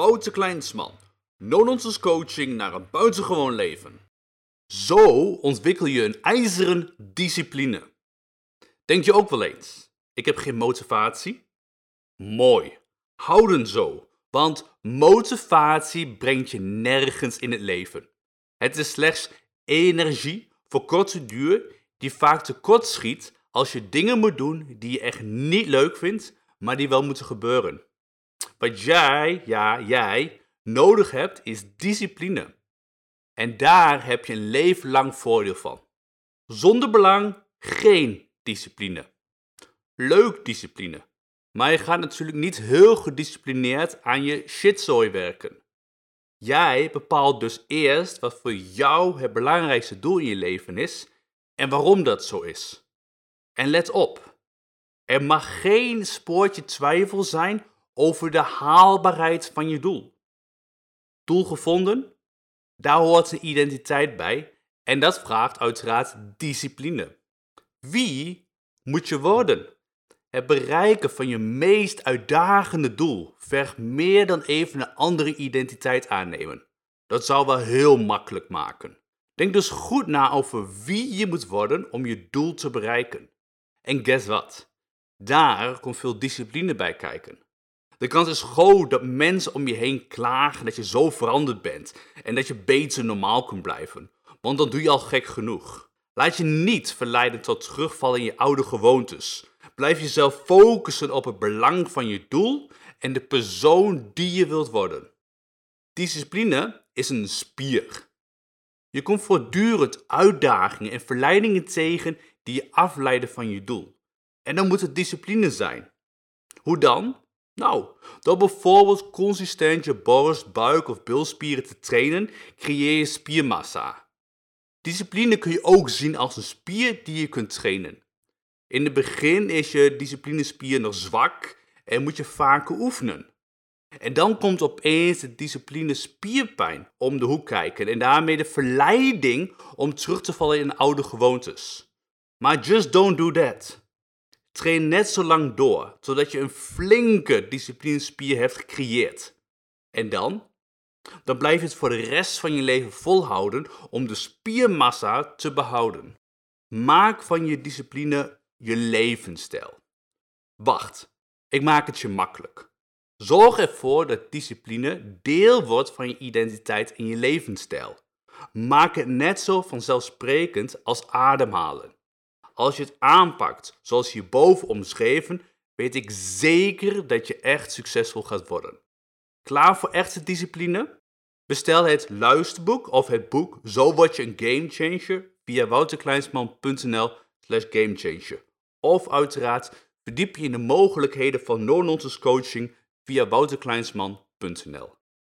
Wouter Kleinsman. No-nonsense coaching naar een buitengewoon leven. Zo ontwikkel je een ijzeren discipline. Denk je ook wel eens, ik heb geen motivatie? Mooi, houden zo, want motivatie brengt je nergens in het leven. Het is slechts energie voor korte duur die vaak tekort schiet als je dingen moet doen die je echt niet leuk vindt, maar die wel moeten gebeuren. Wat jij, ja, jij, nodig hebt is discipline. En daar heb je een leven lang voordeel van. Zonder belang geen discipline. Leuk discipline. Maar je gaat natuurlijk niet heel gedisciplineerd aan je shitzooi werken. Jij bepaalt dus eerst wat voor jou het belangrijkste doel in je leven is en waarom dat zo is. En let op, er mag geen spoortje twijfel zijn over de haalbaarheid van je doel. Doel gevonden? Daar hoort een identiteit bij en dat vraagt uiteraard discipline. Wie moet je worden? Het bereiken van je meest uitdagende doel vergt meer dan even een andere identiteit aannemen. Dat zou wel heel makkelijk maken. Denk dus goed na over wie je moet worden om je doel te bereiken. En guess what? Daar komt veel discipline bij kijken. De kans is groot dat mensen om je heen klagen dat je zo veranderd bent en dat je beter normaal kunt blijven, want dan doe je al gek genoeg. Laat je niet verleiden tot terugvallen in je oude gewoontes. Blijf jezelf focussen op het belang van je doel en de persoon die je wilt worden. Discipline is een spier. Je komt voortdurend uitdagingen en verleidingen tegen die je afleiden van je doel. En dan moet het discipline zijn. Hoe dan? Nou, door bijvoorbeeld consistent je borst, buik of bilspieren te trainen, creëer je spiermassa. Discipline kun je ook zien als een spier die je kunt trainen. In het begin is je disciplinespier nog zwak en moet je vaker oefenen. En dan komt opeens de discipline spierpijn om de hoek kijken en daarmee de verleiding om terug te vallen in oude gewoontes. Maar just don't do that. Train net zo lang door, totdat je een flinke disciplinespier hebt gecreëerd. En dan? Dan blijf je het voor de rest van je leven volhouden om de spiermassa te behouden. Maak van je discipline je levensstijl. Wacht, ik maak het je makkelijk. Zorg ervoor dat discipline deel wordt van je identiteit en je levensstijl. Maak het net zo vanzelfsprekend als ademhalen. Als je het aanpakt zoals hierboven omschreven, weet ik zeker dat je echt succesvol gaat worden. Klaar voor echte discipline? Bestel het luisterboek of het boek Zo word je een gamechanger via wouterkleinsman.nl slash gamechanger. Of uiteraard verdiep je in de mogelijkheden van no-nonsense coaching via wouterkleinsman.nl.